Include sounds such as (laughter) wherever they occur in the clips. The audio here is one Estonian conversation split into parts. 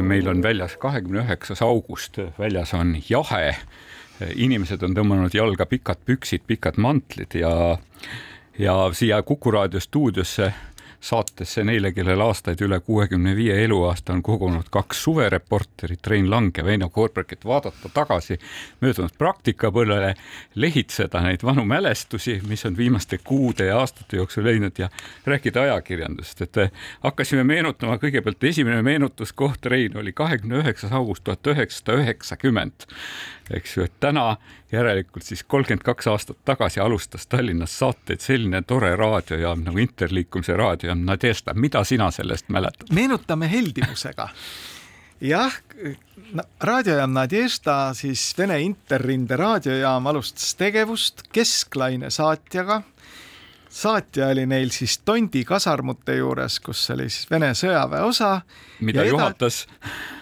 meil on väljas kahekümne üheksas august, väljas on jahe. inimesed on tõmmanud jalga pikad püksid, pikad mantlid ja, ja siia Kuku raadio stuudiosse saatesse neile, kellel aastaid üle kuuekümne viie eluaasta on kogunud kaks suvereporterit, Rein Lang ja Veino Koorberg, et vaadata tagasi möödunud praktikapõllele, lehitseda neid vanu mälestusi, mis on viimaste kuude ja aastate jooksul leidnud ja rääkida ajakirjandusest, et hakkasime meenutama, kõigepealt esimene meenutuskoht, Rein, oli kahekümne üheksas august tuhat üheksasada üheksakümmend eks ju, et täna järelikult siis kolmkümmend kaks aastat tagasi alustas Tallinnas saateid selline tore raadiojaam nagu Interliikumise raadiojaam Nadežda, mida sina sellest mäletad? meenutame heldimusega. (laughs) jah, raadiojaam Nadežda, siis Vene Interrinde raadiojaam alustas tegevust kesklaine saatjaga saatja oli neil siis Tondi kasarmute juures, kus oli siis Vene sõjaväe osa. mida eda juhatas?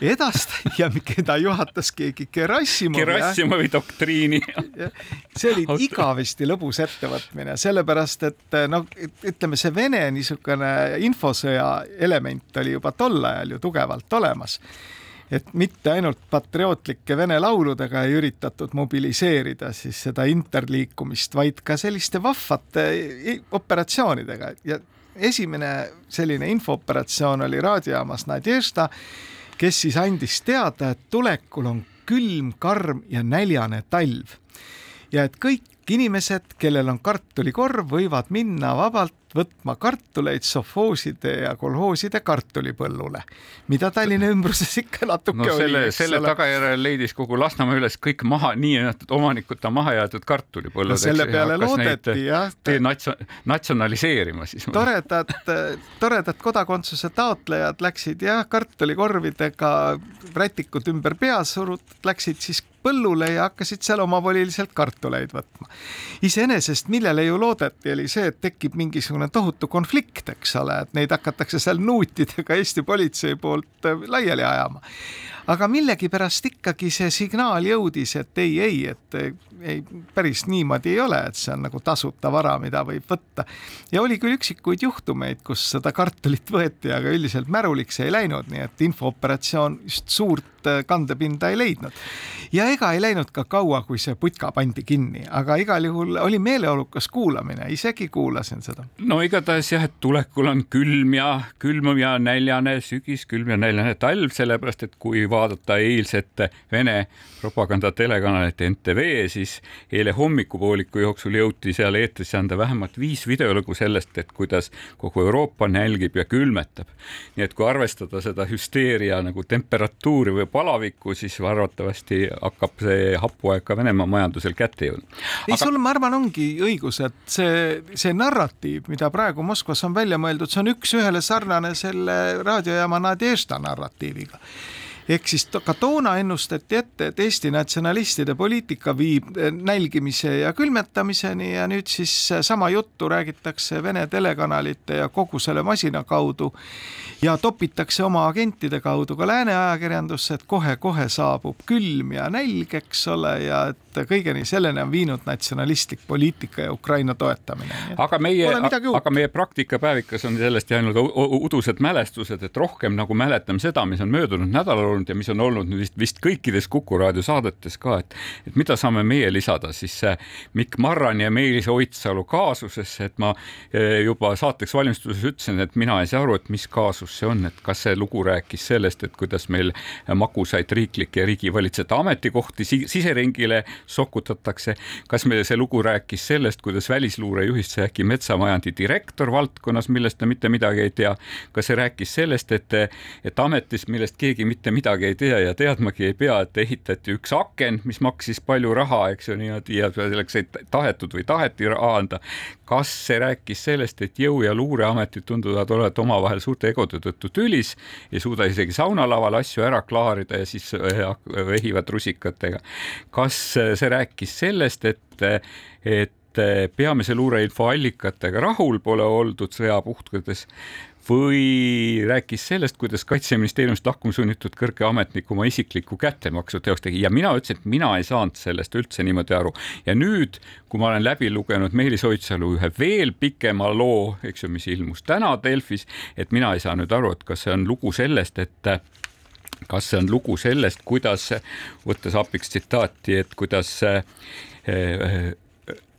edast- (laughs) ja keda juhatas keegi Gerassimov. Gerassimovi doktriini see oli igavesti lõbus ettevõtmine, sellepärast et noh, ütleme see Vene niisugune infosõja element oli juba tol ajal ju tugevalt olemas et mitte ainult patriootlike vene lauludega ei üritatud mobiliseerida siis seda interliikumist, vaid ka selliste vahvate operatsioonidega. Ja esimene selline infooperatsioon oli raadiojaamas Nadežda, kes siis andis teada, et tulekul on külm, karm ja näljane talv. Ja et kõik inimesed, kellel on kartulikorv, võivad minna vabalt võtma kartuleid sovhooside ja kolhooside kartulipõllule, mida Tallinna ümbruses ikka natuke no, selle, oli. selle tagajärjel leidis kogu Lasnamäe üles kõik maha, nii-öelda omanikuta maha jäetud kartulipõllud no,. selle peale loodeti jah. natsionaliseerima siis. toredad, toredad kodakondsuse taotlejad läksid jah, kartulikorvidega rätikud ümber pea surutud, läksid siis põllule ja hakkasid seal omavoliliselt kartuleid võtma. iseenesest, millele ju loodeti, oli see, et tekib mingisugune tohutu konflikt, eks ole, et neid hakatakse seal nuutidega Eesti politsei poolt laiali ajama. Aga millegipärast ikkagi see signaal jõudis, et ei, ei, et ei, päris niimoodi ei ole, et see on nagu tasuta vara, mida võib võtta. ja oli küll üksikuid juhtumeid, kus seda kartulit võeti, aga üldiselt märuliks ei läinud, nii et infooperatsioon just suurt äh, kandepinda ei leidnud. ja ega ei läinud ka kaua, kui see putka pandi kinni, aga igal juhul oli meeleolukas kuulamine, isegi kuulasin seda. no igatahes jah, et tulekul on külm ja külm ja näljane sügis, külm ja näljane talv, sellepärast et kui vaadata eilset Vene propagandatelekanalilt NTV, siis eile hommikupooliku jooksul jõuti seal eetrisse anda vähemalt viis videolugu sellest, et kuidas kogu Euroopa nälgib ja külmetab. nii et kui arvestada seda hüsteeria nagu temperatuuri või palavikku, siis arvatavasti hakkab see hapuaeg ka Venemaa majandusel kätte jõudma. ei Aga..., sul, ma arvan, ongi õigus, et see, see narratiiv, mida praegu Moskvas on välja mõeldud, see on üks-ühele sarnane selle raadiojaama Nadežda narratiiviga ehk siis ka toona ennustati ette, et Eesti natsionalistide poliitika viib eh, nälgimise ja külmetamiseni ja nüüd siis sama juttu räägitakse Vene telekanalite ja kogu selle masina kaudu ja topitakse oma agentide kaudu ka lääne ajakirjandusse, et kohe-kohe saabub külm ja nälg, eks ole, ja et kõigeni selleni on viinud natsionalistlik poliitika ja Ukraina toetamine. aga meie, aga meie praktikapäevikas on sellest jäänud udused mälestused, et rohkem nagu mäletame seda, mis on möödunud nädalal olnud ja mis on olnud vist, vist kõikides Kuku raadio saadetes ka, et, et mida saame meie lisada siis Mikk Marrani ja Meelis Oidsalu kaasusesse, et ma eh, juba saateks valmistuses ütlesin, et mina ei saa aru, et mis kaasus see on, et kas see lugu rääkis sellest, et kuidas meil magusaid riiklikke ja riigivalitsejate ametikohti siseringile sokutatakse. kas meile see lugu rääkis sellest, kuidas välisluurejuhist sai äkki metsamajandi direktor valdkonnas, millest ta mitte midagi ei tea. kas see rääkis sellest, et, et ametis, millest keegi mitte midagi midagi ei tea ja teadmagi ei pea, et ehitati üks aken, mis maksis palju raha, eks ju niimoodi ja selleks ei tahetud või taheti raha anda. kas see rääkis sellest, et jõu- ja luureametid tunduvad olevat omavahel suurte egode tõttu tülis, ei suuda isegi saunalaval asju ära klaarida ja siis eh, vehivad rusikatega. kas see rääkis sellest, et, et peamise luureinfo allikatega rahul pole oldud sõjapuhkades või rääkis sellest, kuidas kaitseministeeriumist lahkuma sunnitud kõrge ametnik oma isiklikku kättemaksu teoks tegi ja mina ütlesin, et mina ei saanud sellest üldse niimoodi aru. ja nüüd, kui ma olen läbi lugenud Meelis Oidsalu ühe veel pikema loo, eks ju, mis ilmus täna Delfis, et mina ei saa nüüd aru, et kas see on lugu sellest, et kas see on lugu sellest, kuidas, võttes abiks tsitaati, et kuidas äh, Äh,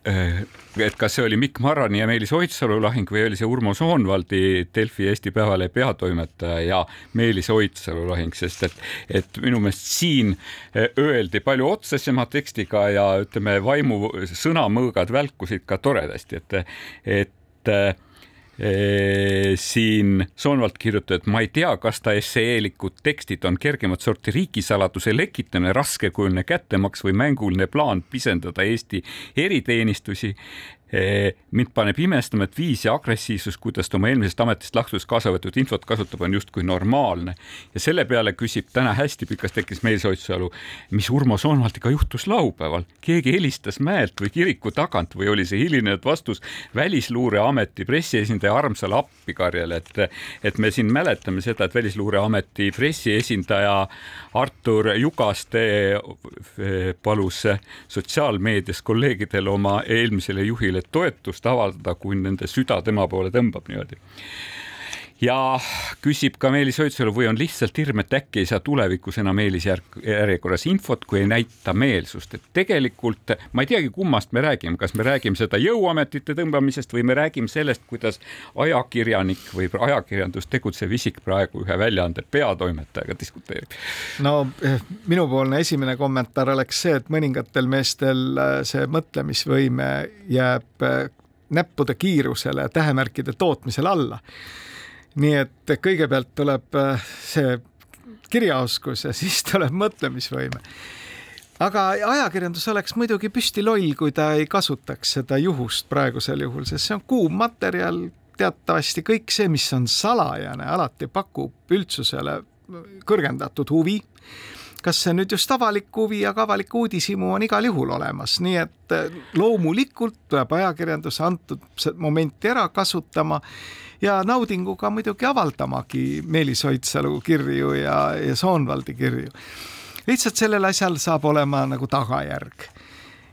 et kas see oli Mikk Marrani ja Meelis Oidsalu lahing või oli see Urmo Soonvaldi Delfi Eesti Päevalehe peatoimetaja ja Meelis Oidsalu lahing, sest et, et minu meelest siin äh, öeldi palju otsesema tekstiga ja ütleme, vaimu sõnamõõgad välkusid ka toredasti, et, et äh, siin Soonvald kirjutab, et ma ei tea, kas ta esseelikud tekstid on kergemat sorti riigisaladuse lekitamine, raskekujuline kättemaks või mänguline plaan pisendada Eesti eriteenistusi mind paneb imestama, et viis ja agressiivsus, kuidas ta oma eelmisest ametist lahtudes kaasa võetud infot kasutab, on justkui normaalne. ja selle peale küsib täna hästi pikas tekkis Meelis Oidsalu, mis Urmo Soonvaldiga juhtus laupäeval, keegi helistas mäelt või kiriku tagant või oli see hilinenud vastus Välisluureameti pressiesindaja armsale appikarjele, et, et me siin mäletame seda, et Välisluureameti pressiesindaja Artur Jugaste eh, palus sotsiaalmeedias kolleegidel oma eelmisele juhile toetust avaldada, kui nende süda tema poole tõmbab niimoodi ja küsib ka Meelis Oidsalu või on lihtsalt hirm, et äkki ei saa tulevikus enam eelisjärjekorras infot, kui ei näita meelsust, et tegelikult ma ei teagi, kummast me räägime, kas me räägime seda jõuametite tõmbamisest või me räägime sellest, kuidas ajakirjanik või ajakirjandus tegutsev isik praegu ühe väljaande peatoimetajaga diskuteerib. no eh, minupoolne esimene kommentaar oleks see, et mõningatel meestel eh, see mõtlemisvõime jääb eh, näppude kiirusele, tähemärkide tootmisele alla nii et kõigepealt tuleb äh, see kirjaoskus ja (laughs) siis tuleb mõtlemisvõime. aga ajakirjandus oleks muidugi püsti loll, kui ta ei kasutaks seda juhust praegusel juhul, sest see on kuum materjal, teatavasti kõik see, mis on salajane, alati pakub üldsusele kõrgendatud huvi. Kas see nüüd just avalik huvi, aga avalik uudishimu on igal juhul olemas, nii et loomulikult tuleb ajakirjandus antud momenti ära kasutama ja naudinguga muidugi avaldamagi Meelis Oidsalu kirju ja, ja Soonvaldi kirju. lihtsalt sellel asjal saab olema nagu tagajärg.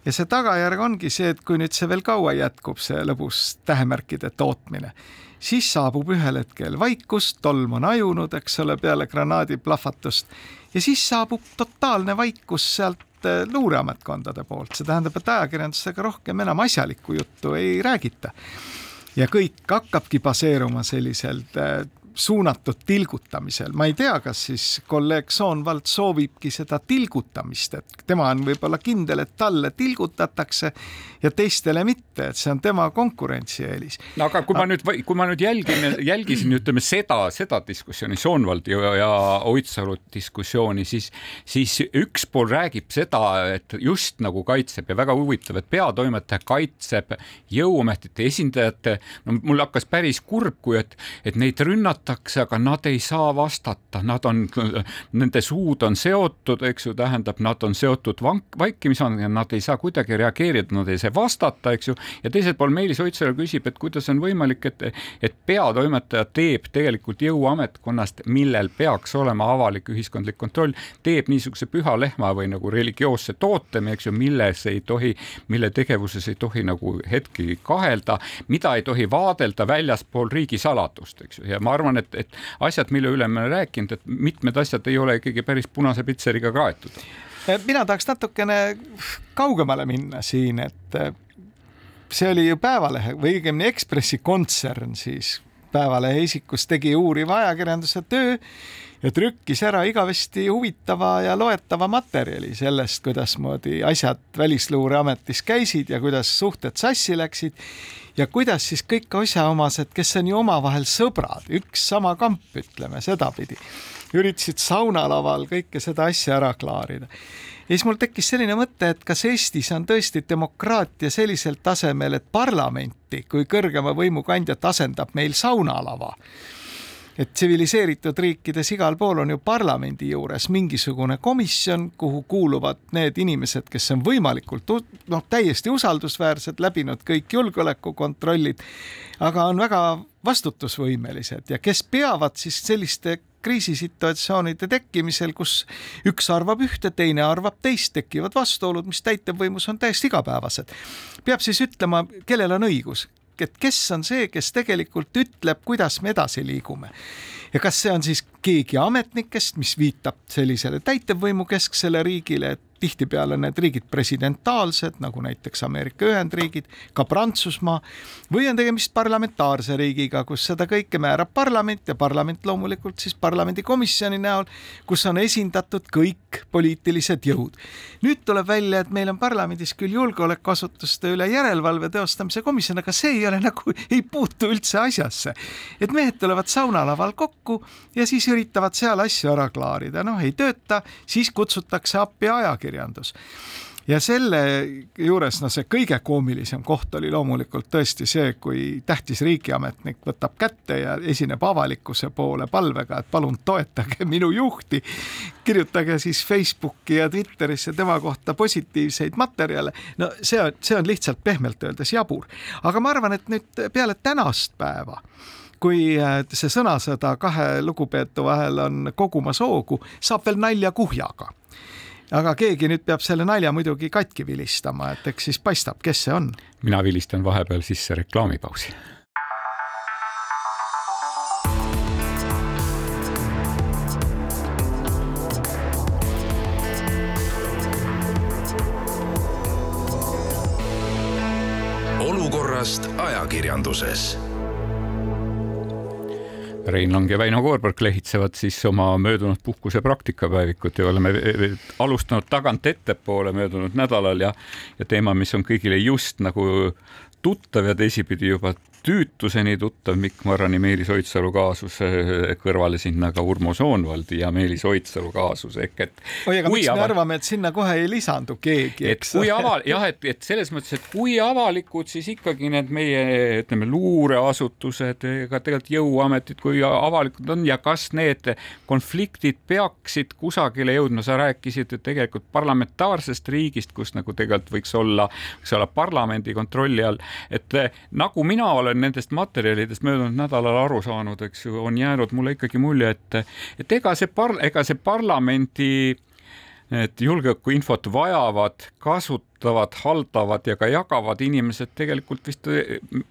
ja see tagajärg ongi see, et kui nüüd see veel kaua jätkub, see lõbus tähemärkide tootmine, siis saabub ühel hetkel vaikus, tolm on ajunud, eks ole, peale granaadi plahvatust ja siis saabub totaalne vaikus sealt eh, luureametkondade poolt, see tähendab, et ajakirjandusega rohkem enam asjalikku juttu ei räägita ja kõik hakkabki baseeruma sellisel äh, suunatud tilgutamisel, ma ei tea, kas siis kolleeg Soonvald soovibki seda tilgutamist, et tema on võib-olla kindel, et talle tilgutatakse ja teistele mitte, et see on tema konkurentsieelis. no aga kui ma nüüd, kui ma nüüd jälgin, jälgisin, ütleme seda, seda diskussiooni, Soonvaldi ja, ja Oidsalu diskussiooni, siis, siis üks pool räägib seda, et just nagu kaitseb ja väga huvitav, et peatoimetaja kaitseb jõuametite esindajate, no mul hakkas päris kurb, kui et, et neid rünnata vastatakse, aga nad ei saa vastata, nad on, nende suud on seotud, eks ju, tähendab, nad on seotud vank-, vaikimisega ja nad ei saa kuidagi reageerida, nad ei saa vastata, eks ju. ja teiselt pool Meelis Oidsalu küsib, et kuidas on võimalik, et, et peatoimetaja teeb tegelikult jõuametkonnast, millel peaks olema avalik ühiskondlik kontroll, teeb niisuguse püha lehma või nagu religioosse tootemi, eks ju, milles ei tohi, mille tegevuses ei tohi nagu hetki kahelda, mida ei tohi vaadelda väljaspool riigisaladust, eks ju, ja ma arvan, et, et asjad, mille üle me oleme rääkinud, et mitmed asjad ei ole ikkagi päris punase pitseriga kaetud. mina tahaks natukene kaugemale minna siin, et see oli ju Päevalehe või õigemini Ekspressi kontsern siis Päevalehe isikus tegi uuriva ajakirjanduse töö ja trükkis ära igavesti huvitava ja loetava materjali sellest, kuidasmoodi asjad Välisluureametis käisid ja kuidas suhted sassi läksid ja kuidas siis kõik asjaomased, kes on ju omavahel sõbrad, üks sama kamp, ütleme sedapidi, üritasid saunalaval kõike seda asja ära klaarida ja siis mul tekkis selline mõte, et kas Eestis on tõesti demokraatia sellisel tasemel, et parlamenti kui kõrgema võimu kandjat asendab meil saunalava? Et tsiviliseeritud riikides igal pool on ju parlamendi juures mingisugune komisjon, kuhu kuuluvad need inimesed, kes on võimalikult noh, täiesti usaldusväärsed, läbinud kõik julgeolekukontrollid, aga on väga vastutusvõimelised. Ja kes peavad siis selliste kriisisituatsioonide tekkimisel, kus üks arvab ühte, teine arvab teist, tekivad vastuolud, mis täitevvõimus on täiesti igapäevased. peab siis ütlema, kellel on õigus, et kes on see, kes tegelikult ütleb, kuidas me edasi liigume. ja kas see on siis keegi ametnikest, mis viitab sellisele täitevvõimu kesksele riigile, et tihtipeale need riigid presidentaalsed, nagu näiteks Ameerika Ühendriigid, ka Prantsusmaa, või on tegemist parlamentaarse riigiga, kus seda kõike määrab parlament ja parlament loomulikult siis parlamendikomisjoni näol, kus on esindatud kõik poliitilised jõud. nüüd tuleb välja, et meil on parlamendis küll julgeolekuasutuste üle järelevalve teostamise komisjon, aga see ei ole nagu, ei puutu üldse asjasse. et mehed tulevad saunalaval kokku ja siis üritavad seal asju ära klaarida, noh ei tööta, siis kutsutakse appi ajakirjanikud ajakirjandus ja selle juures, no see kõige koomilisem koht oli loomulikult tõesti see, kui tähtis riigiametnik võtab kätte ja esineb avalikkuse poole palvega, et palun toetage (laughs) minu juhti. kirjutage siis Facebooki ja Twitterisse tema kohta positiivseid materjale. no see on, see on lihtsalt pehmelt öeldes jabur, aga ma arvan, et nüüd peale tänast päeva kui äh, see sõnasõda kahe lugupeetu vahel on kogumas hoogu, saab veel nalja kuhjaga aga keegi nüüd peab selle nalja muidugi katki vilistama, et eks siis paistab, kes see on. mina vilistan vahepeal sisse reklaamipausi. olukorrast ajakirjanduses Rein Lang ja Väino Koorberg lehitsevad siis oma möödunud puhkuse praktikapäevikut ja oleme alustanud tagant ettepoole möödunud nädalal ja, ja teema, mis on kõigile just nagu tuttav ja teisipidi juba tüütuseni tuttav Mikk Marrani, Meelis Oidsalu kaasus, kõrvale sinna ka Urmo Soonvaldi ja Meelis Oidsalu kaasus ehk et. oi, aga miks me arvame, et sinna kohe ei lisandu keegi, eks? kui aval-, jah, et, et selles mõttes, et kui avalikud siis ikkagi need meie, ütleme, luureasutused, ka tegelikult jõuametid, kui avalikud on ja kas need konfliktid peaksid kusagile jõudma, sa rääkisid ju tegelikult parlamentaarsest riigist, kus nagu tegelikult võiks olla, võiks olla parlamendi kontrolli all, et nagu mina olen olen nendest materjalidest möödunud nädalal aru saanud, eks ju, on jäänud mulle ikkagi mulje, et, et ega see par-, ega see parlamendi et julgeolekuinfot vajavad, kasutavad, haldavad ja ka jagavad inimesed tegelikult vist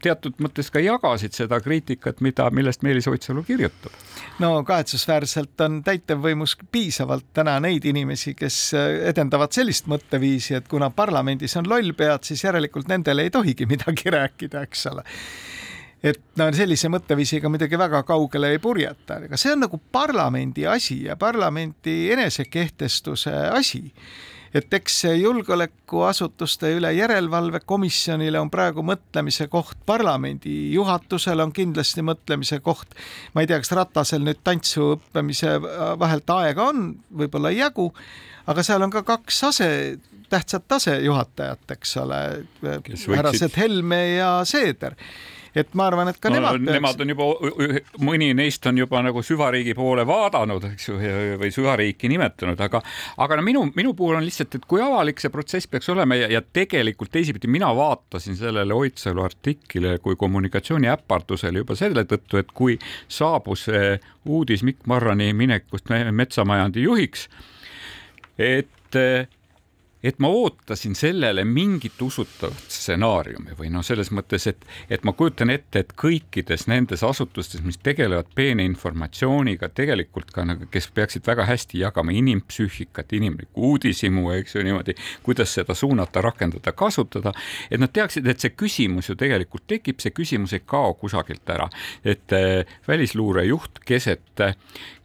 teatud mõttes ka jagasid seda kriitikat, mida, millest Meelis Oidsalu kirjutab. no kahetsusväärselt on täitevvõimus piisavalt täna neid inimesi, kes edendavad sellist mõtteviisi, et kuna parlamendis on lollpead, siis järelikult nendele ei tohigi (laughs) midagi rääkida, eks ole et no sellise mõtteviisiga muidugi väga kaugele ei purjeta, aga see on nagu parlamendi asi ja parlamendi enesekehtestuse asi. Et eks julgeolekuasutuste üle järelevalve komisjonile on praegu mõtlemise koht, parlamendi juhatusel on kindlasti mõtlemise koht. ma ei tea, kas Ratasel nüüd tantsu õppimise vahelt aega on, võib-olla ei jagu, aga seal on ka kaks ase, tähtsat asejuhatajat, eks ole, härrased Helme ja Seeder et ma arvan, et ka no, nemad peaks... Nemad on juba, mõni neist on juba nagu süvariigi poole vaadanud, eks ju, või süvariiki nimetanud, aga, aga no minu, minu puhul on lihtsalt, et kui avalik see protsess peaks olema ja, ja tegelikult teisipidi mina vaatasin sellele Oidsalu artiklile kui kommunikatsiooniäpardusele juba selle tõttu, et kui saabus uudis Mikk Marrani minekust metsamajandi juhiks, et et ma ootasin sellele mingit usutavat stsenaariumi või noh, selles mõttes, et, et ma kujutan ette, et kõikides nendes asutustes, mis tegelevad peene informatsiooniga, tegelikult ka nagu, kes peaksid väga hästi jagama inimpsüühikat, inimlikku uudishimu, eks ju niimoodi, kuidas seda suunata, rakendada, kasutada, et nad teaksid, et see küsimus ju tegelikult tekib, see küsimus ei kao kusagilt ära, et äh, välisluure juht keset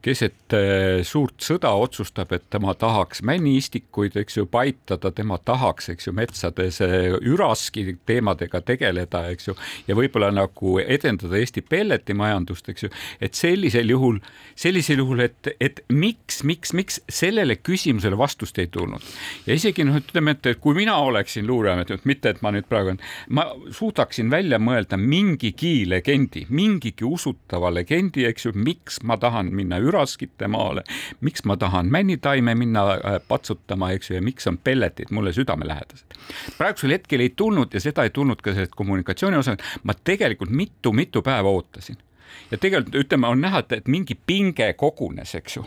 keset äh, suurt sõda otsustab, et tema tahaks männiistikuid, eks ju, paitada, tema tahaks, eks ju, metsades äh, üraski teemadega tegeleda, eks ju, ja võib-olla nagu edendada Eesti pelletimajandust, eks ju, et sellisel juhul, sellisel juhul, et, et miks, miks, miks sellele küsimusele vastust ei tulnud. ja isegi noh, ütleme, et kui mina oleksin luureamet, mitte et ma nüüd praegu, ma suudaksin välja mõelda mingigi legendi, mingigi usutava legendi, eks ju, miks ma tahan minna üraskite maale, miks ma tahan männitaime minna äh, patsutama, eks ju, ja miks on pelletid mulle südamelähedased. praegusel hetkel ei tulnud ja seda ei tulnud ka sellest kommunikatsiooni osast, ma tegelikult mitu-mitu päeva ootasin. Ja tegelikult ütleme, on näha, et mingi pinge kogunes, eks ju,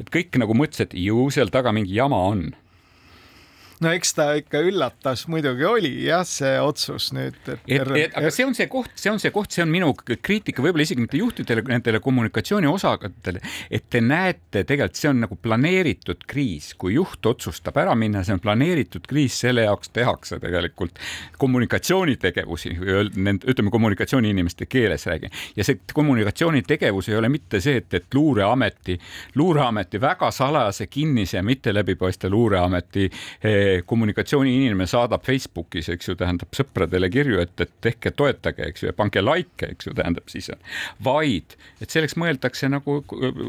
et kõik nagu mõtlesid, ju seal taga mingi jama on no eks ta ikka üllatas muidugi oli jah, see otsus nüüd. et, et aga see on see koht, see on see koht, see on minu kriitika võib-olla isegi mitte juhtidele, nendele kommunikatsiooniosakondadele, et te näete tegelikult see on nagu planeeritud kriis, kui juht otsustab ära minna, see on planeeritud kriis, selle jaoks tehakse tegelikult kommunikatsioonitegevusi, ütleme kommunikatsiooniinimeste keeles räägin ja see kommunikatsioonitegevus ei ole mitte see, et, et luureameti, luureameti väga salajase, kinnise, mitte läbipaistva luureameti eh, kommunikatsiooniinimene saadab Facebookis, eks ju, tähendab sõpradele kirju, et, et tehke, toetage, eks ju, ja pange like, eks ju, tähendab siis, vaid et selleks mõeldakse nagu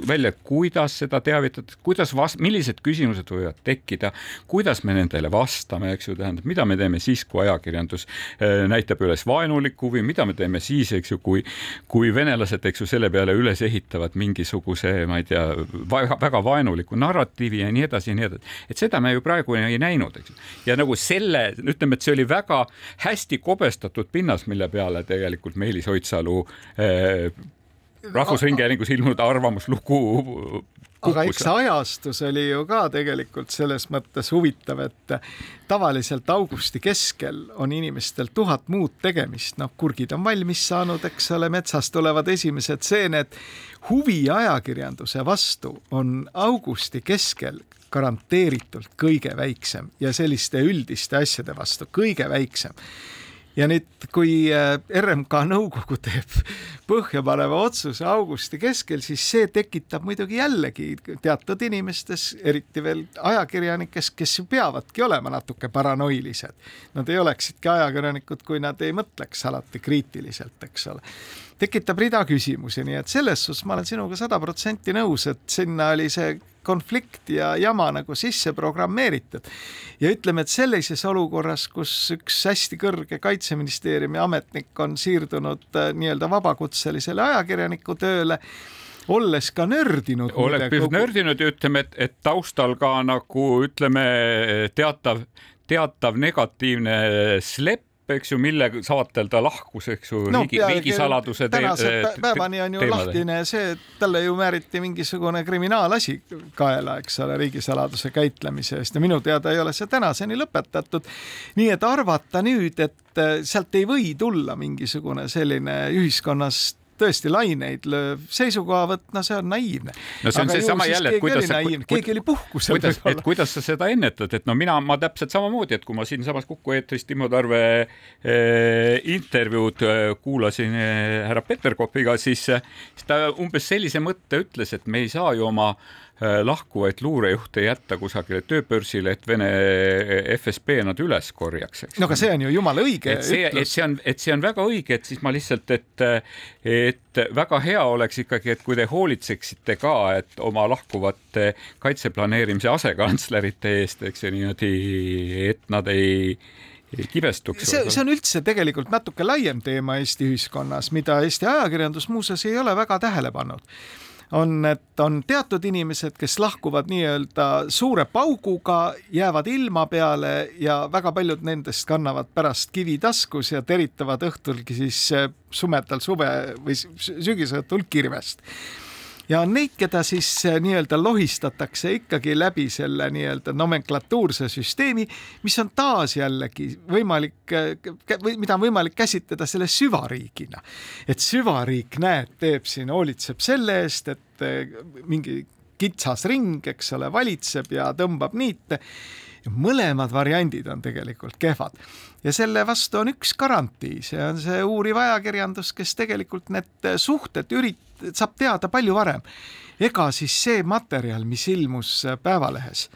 välja, kuidas seda teavitada, kuidas vast-, millised küsimused võivad tekkida, kuidas me nendele vastame, eks ju, tähendab, mida me teeme siis, kui ajakirjandus äh, näitab üles vaenulikku huvi, mida me teeme siis, eks ju, kui, kui venelased, eks ju, selle peale üles ehitavad mingisuguse, ma ei tea, väga vaenuliku narratiivi ja nii edasi ja nii edasi. et seda me ju praegu ei näinud teinud, eks ja nagu selle, ütleme, et see oli väga hästi kobestatud pinnas, mille peale tegelikult Meelis Oidsalu eh, Rahvusringhäälingus ilmunud arvamuslugu aga eks ajastus oli ju ka tegelikult selles mõttes huvitav, et tavaliselt augusti keskel on inimestel tuhat muud tegemist, noh, kurgid on valmis saanud, eks ole, metsast tulevad esimesed seened. huvi ajakirjanduse vastu on augusti keskel garanteeritult kõige väiksem ja selliste üldiste asjade vastu kõige väiksem ja nüüd, kui äh, RMK nõukogu (laughs) teeb põhjapaneva otsuse augusti keskel, siis see tekitab muidugi jällegi teatud inimestes, eriti veel ajakirjanikes, kes ju peavadki olema natuke paranoilised. Nad ei oleksidki ajakirjanikud, kui nad ei mõtleks alati kriitiliselt, eks ole tekitab rida küsimusi, nii et selles suhtes ma olen sinuga sada protsenti nõus, et sinna oli see konflikt ja jama nagu sisse programmeeritud. ja ütleme, et sellises olukorras, kus üks hästi kõrge kaitseministeeriumi ametnik on siirdunud äh, nii-öelda vabakutselisele ajakirjaniku tööle, olles ka nördinud. oled kogu... nördinud ja ütleme, et, et taustal ka nagu ütleme teatav, teatav negatiivne slep eks ju, mille saatel ta lahkus, eks ju no,, riigi, riigisaladuse tänase päevani on ju teemade. lahtine see, et talle ju määriti mingisugune kriminaalasi kaela, eks ole, riigisaladuse käitlemise eest ja minu teada ei ole see tänaseni lõpetatud. nii et arvata nüüd, et sealt ei või tulla mingisugune selline ühiskonnast tõesti laineid lööv seisukohavõtt, no see on naiivne. no see on seesama jälle, et kuidas sa, keegi oli puhkusel. kuidas, et kuidas sa seda ennetad, et no mina, ma täpselt samamoodi, et kui ma siinsamas Kuku eetris Timo Tarve eh, intervjuud eh, kuulasin eh, härra Peterkopiga, siis, siis ta umbes sellise mõtte ütles, et me ei saa ju oma eh, lahkuvaid luurejuhte jätta kusagile tööbörsile, et Vene FSB nad üles korjaks, eks. no aga see on ju jumala õige et see, et see on, et see on väga õige, et siis ma lihtsalt, et, et väga hea oleks ikkagi, et kui te hoolitseksite ka, et oma lahkuvate kaitseplaneerimise asekantslerite eest, eks ju niimoodi, et nad ei kibestuks. see, see on üldse tegelikult natuke laiem teema Eesti ühiskonnas, mida Eesti ajakirjandus muuseas ei ole väga tähele pannud on, et on teatud inimesed, kes lahkuvad nii-öelda suure pauguga, jäävad ilma peale ja väga paljud nendest kannavad pärast kivi taskus ja teritavad õhtulgi siis sumedal suve või sügisõhtul kirvest ja on neid, keda siis äh, nii-öelda lohistatakse ikkagi läbi selle nii-öelda nomenklatuurse süsteemi, mis on taas jällegi võimalik äh, või mida on võimalik käsitleda selle süvariigina. et süvariik, näed, teeb siin, hoolitseb selle eest, et äh, mingi kitsas ring, eks ole, valitseb ja tõmbab niite mõlemad variandid on tegelikult kehvad ja selle vastu on üks garantii, see on see uuriv ajakirjandus, kes tegelikult need suhted ürit-, saab teada palju varem. ega siis see materjal, mis ilmus Päevalehes,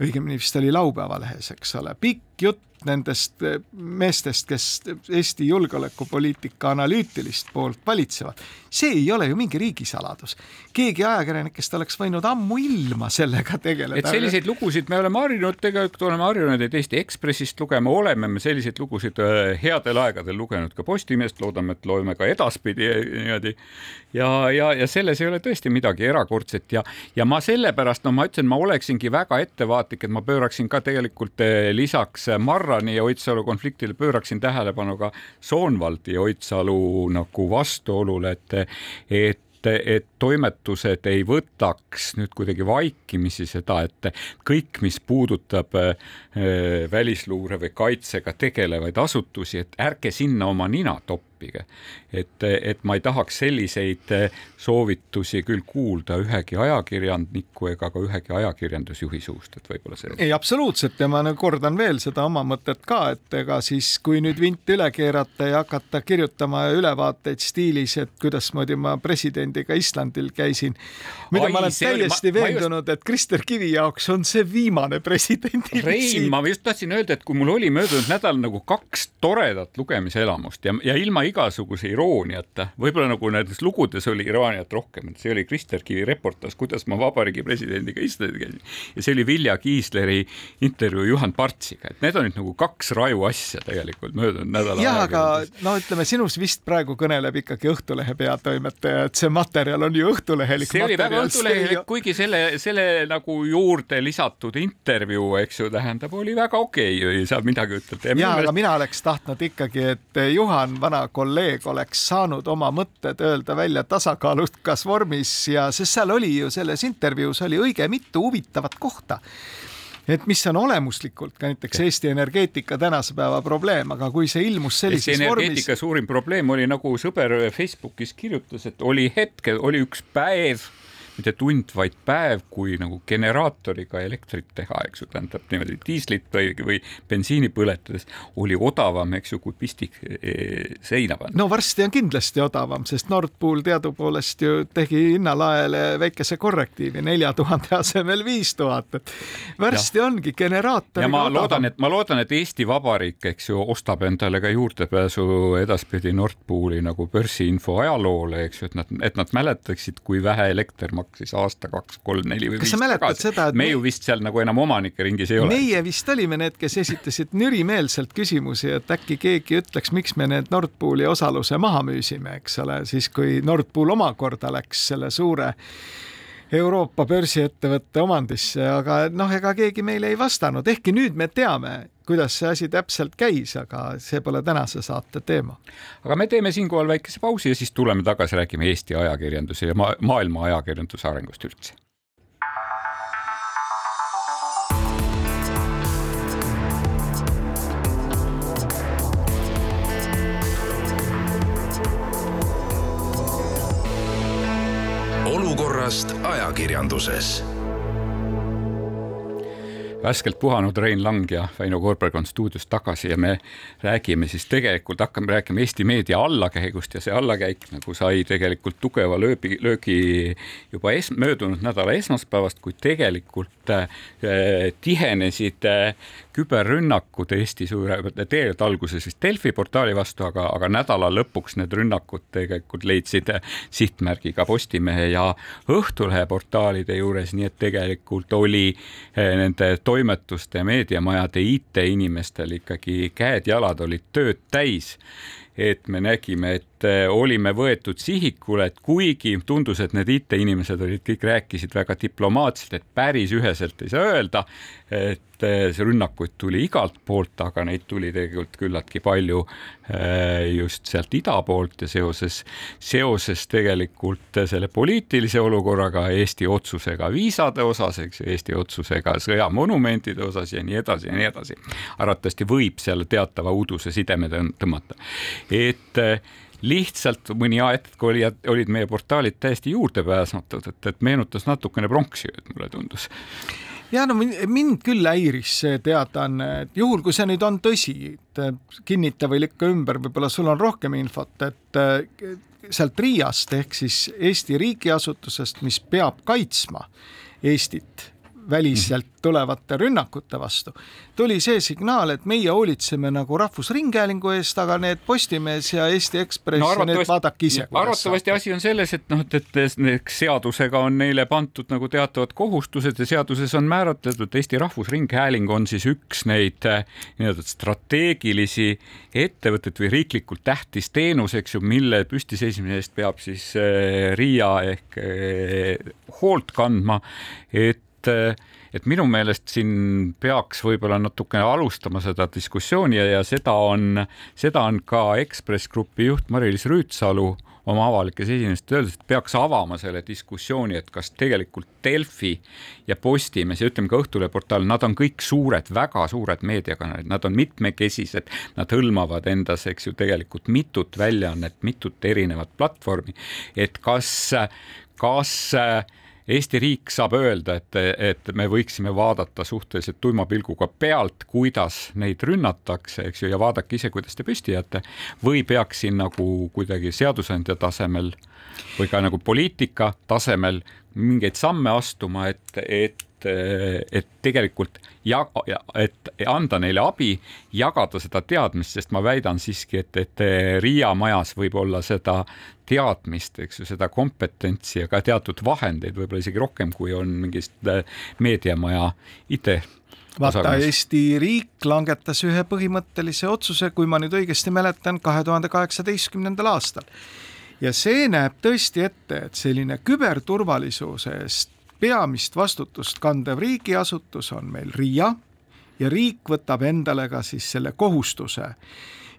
õigemini vist oli laupäeva lehes, eks ole, pikk jutt nendest meestest, kes Eesti julgeolekupoliitika analüütilist poolt valitsevad, see ei ole ju mingi riigisaladus. keegi ajakirjanikest oleks võinud ammuilma sellega tegeleda. et selliseid lugusid me oleme harjunud, tegelikult oleme harjunud, et Eesti Ekspressist lugema, oleme me selliseid lugusid äh, headel aegadel lugenud ka Postimehest, loodame, et loeme ka edaspidi äh, niimoodi. ja, ja, ja selles ei ole tõesti midagi erakordset ja, ja ma sellepärast, no ma ütlesin, ma oleksingi väga ettevaatlik, et ma pööraksin ka tegelikult äh, lisaks Marrani ja Oidsalu konfliktile pööraksin tähelepanu ka Soonvaldi ja Oidsalu nagu vastuolule, et et et toimetused ei võtaks nüüd kuidagi vaikimisi seda, et kõik, mis puudutab äh, välisluure või kaitsega tegelevaid asutusi, et ärge sinna oma nina toppige. Et, et ma ei tahaks selliseid soovitusi küll kuulda ühegi ajakirjaniku ega ka ühegi ajakirjandusjuhi suust, et võib-olla see. ei, absoluutselt ja ma kordan veel seda oma mõtet ka, et ega siis, kui nüüd vint üle keerata ja hakata kirjutama ülevaateid stiilis, et kuidasmoodi ma presidendiga Islandil käisin. mida Ai, ma olen täiesti oli, ma, veendunud just..., et Krister Kivi jaoks on see viimane presidendi Rein, ma just tahtsin öelda, et kui mul oli möödunud nädal nagu kaks toredat lugemiselamust ja, ja ilma igasuguse irooniata, võib-olla nagu nendes lugudes oli irooniat rohkem, et see oli Krister Kivi reportaaž, kuidas ma vabariigi presidendiga Islandil käisin ja see oli Vilja Kiisleri intervjuu Juhan Partsiga, et need on nüüd nagu kaks raju asja tegelikult möödunud nädala. jah, aga no ütleme, sinus vist praegu kõneleb ikkagi Õhtulehe peatoimetaja, et see materjal on ju õhtulehelik. see oli väga õhtulehelik, kuigi selle, selle nagu juurde lisatud intervjuu, eks ju, tähendab, oli väga okei okay,, ei saa midagi ütelda. ja, aga mina oleks tahtnud ikkagi, et Juhan, vana kolleeg, oleks saanud oma mõtted öelda välja tasakaalukas vormis ja sest seal oli ju selles intervjuus oli õige mitu huvitavat kohta. Et mis on olemuslikult ka näiteks Eesti energeetika tänase päeva probleem, aga kui see ilmus sellises Eesti energeetika vormis... suurim probleem oli nagu sõber Facebookis kirjutas, et oli hetkel, oli üks päev mitte tund, vaid päev, kui nagu generaatoriga elektrit teha, eks ju, tähendab niimoodi diislit või, või bensiini põletades oli odavam, eks ju, kui pistik e, seina panna. no varsti on kindlasti odavam, sest Nord Pool teadupoolest ju tegi hinnalaele väikese korrektiivi nelja tuhande asemel viis tuhat, et varsti ja. ongi generaator. ja ma odavam. loodan, et ma loodan, et Eesti Vabariik, eks ju, ostab endale ka juurdepääsu edaspidi Nord Pooli nagu börsiinfo ajaloole, eks ju, et nad, et nad mäletaksid, kui vähe elekter maksis maksis aasta, kaks, kolm, neli või kas viis tagasi. seda, et me ju vist seal nagu enam omanike ringis ei ole. meie vist olime need, kes esitasid nürimeelselt küsimusi, et äkki keegi ütleks, miks me need Nord Pooli osaluse maha müüsime, eks ole, siis kui Nord Pool omakorda läks selle suure Euroopa börsiettevõtte omandisse, aga noh, ega keegi meile ei vastanud, ehkki nüüd me teame, kuidas see asi täpselt käis, aga see pole tänase saate teema. aga me teeme siinkohal väikese pausi ja siis tuleme tagasi, räägime Eesti ajakirjanduse ja ma maailma ajakirjanduse arengust üldse. Olukorrast ajakirjanduses. Värskelt puhanud Rein Lang ja Väino Koorberg on stuudios tagasi ja me räägime siis tegelikult, hakkame rääkima Eesti meedia allakäigust ja see allakäik nagu sai tegelikult tugeva lööbi, löögi juba es, möödunud nädala esmaspäevast, kuid tegelikult äh, tihenesid äh, küberrünnakud Eesti suure, tegelikult alguses vist Delfi portaali vastu, aga, aga nädala lõpuks need rünnakud tegelikult leidsid sihtmärgi ka Postimehe ja Õhtulehe portaalide juures, nii et tegelikult oli eh, nende toimetuste ja meediamajade IT-inimestel ikkagi käed-jalad olid tööd täis et me nägime, et eh, olime võetud sihikule, et kuigi tundus, et need IT-inimesed olid, kõik rääkisid väga diplomaatselt, et päris üheselt ei saa öelda, et eh, see rünnakuid tuli igalt poolt, aga neid tuli tegelikult küllaltki palju eh, just sealt ida poolt ja seoses, seoses tegelikult selle poliitilise olukorraga, Eesti otsusega viisade osas, eks ju, Eesti otsusega sõjamonumentide osas ja nii edasi ja nii edasi. arvatavasti võib seal teatava uduse sideme tõmmata, et lihtsalt mõni aeg oli, olid meie portaalid täiesti juurdepääsmatud, et, et meenutas natukene pronksiööd, mulle tundus. Ja no mind küll häiris see teadaanne, et juhul, kui see nüüd on tõsi, et kinnita või lükka ümber, võib-olla sul on rohkem infot, et eh, sealt Riiast ehk siis Eesti riigiasutusest, mis peab kaitsma Eestit väliselt tulevate rünnakute vastu, tuli see signaal, et meie hoolitseme nagu Rahvusringhäälingu eest, aga need Postimees ja Eesti Ekspress no, ja need vaadake ise. arvatavasti asi on selles, et noh, et, et seadusega on neile pandud nagu teatavad kohustused ja seaduses on määratletud, et Eesti Rahvusringhääling on siis üks neid eh, nii-öelda strateegilisi ettevõtteid või riiklikult tähtis teenus, eks ju, mille püstiseismise eest peab siis eh, RIA ehk eh, hoolt kandma, et et, et minu meelest siin peaks võib-olla natukene alustama seda diskussiooni ja, ja seda on, seda on ka Ekspress Grupi juht Mari-Liis Rüütsalu oma avalikes esinestes öeldes, et peaks avama selle diskussiooni, et kas tegelikult Delfi ja Postimees ja ütleme ka Õhtulehe portaal, nad on kõik suured, väga suured meediakanalid, nad on mitmekesised, nad hõlmavad endas, eks ju, tegelikult mitut väljaannet, mitut erinevat platvormi, et kas, kas äh, Eesti riik saab öelda, et, et me võiksime vaadata suhteliselt tuima pilguga pealt, kuidas neid rünnatakse, eks ju, ja vaadake ise, kuidas te püsti jääte, või peaks siin nagu kuidagi seadusandja tasemel või ka nagu poliitika tasemel mingeid samme astuma, et, et et tegelikult ja, et anda neile abi, jagada seda teadmist, sest ma väidan siiski, et, et Riia majas võib olla seda teadmist, eks ju, seda kompetentsi ja ka teatud vahendeid, võib-olla isegi rohkem, kui on mingist äh, meediamaja IT vaata, Eesti riik langetas ühe põhimõttelise otsuse, kui ma nüüd õigesti mäletan, kahe tuhande kaheksateistkümnendal aastal. ja see näeb tõesti ette, et selline küberturvalisuse eest peamist vastutust kandev riigiasutus on meil RIA ja riik võtab endale ka siis selle kohustuse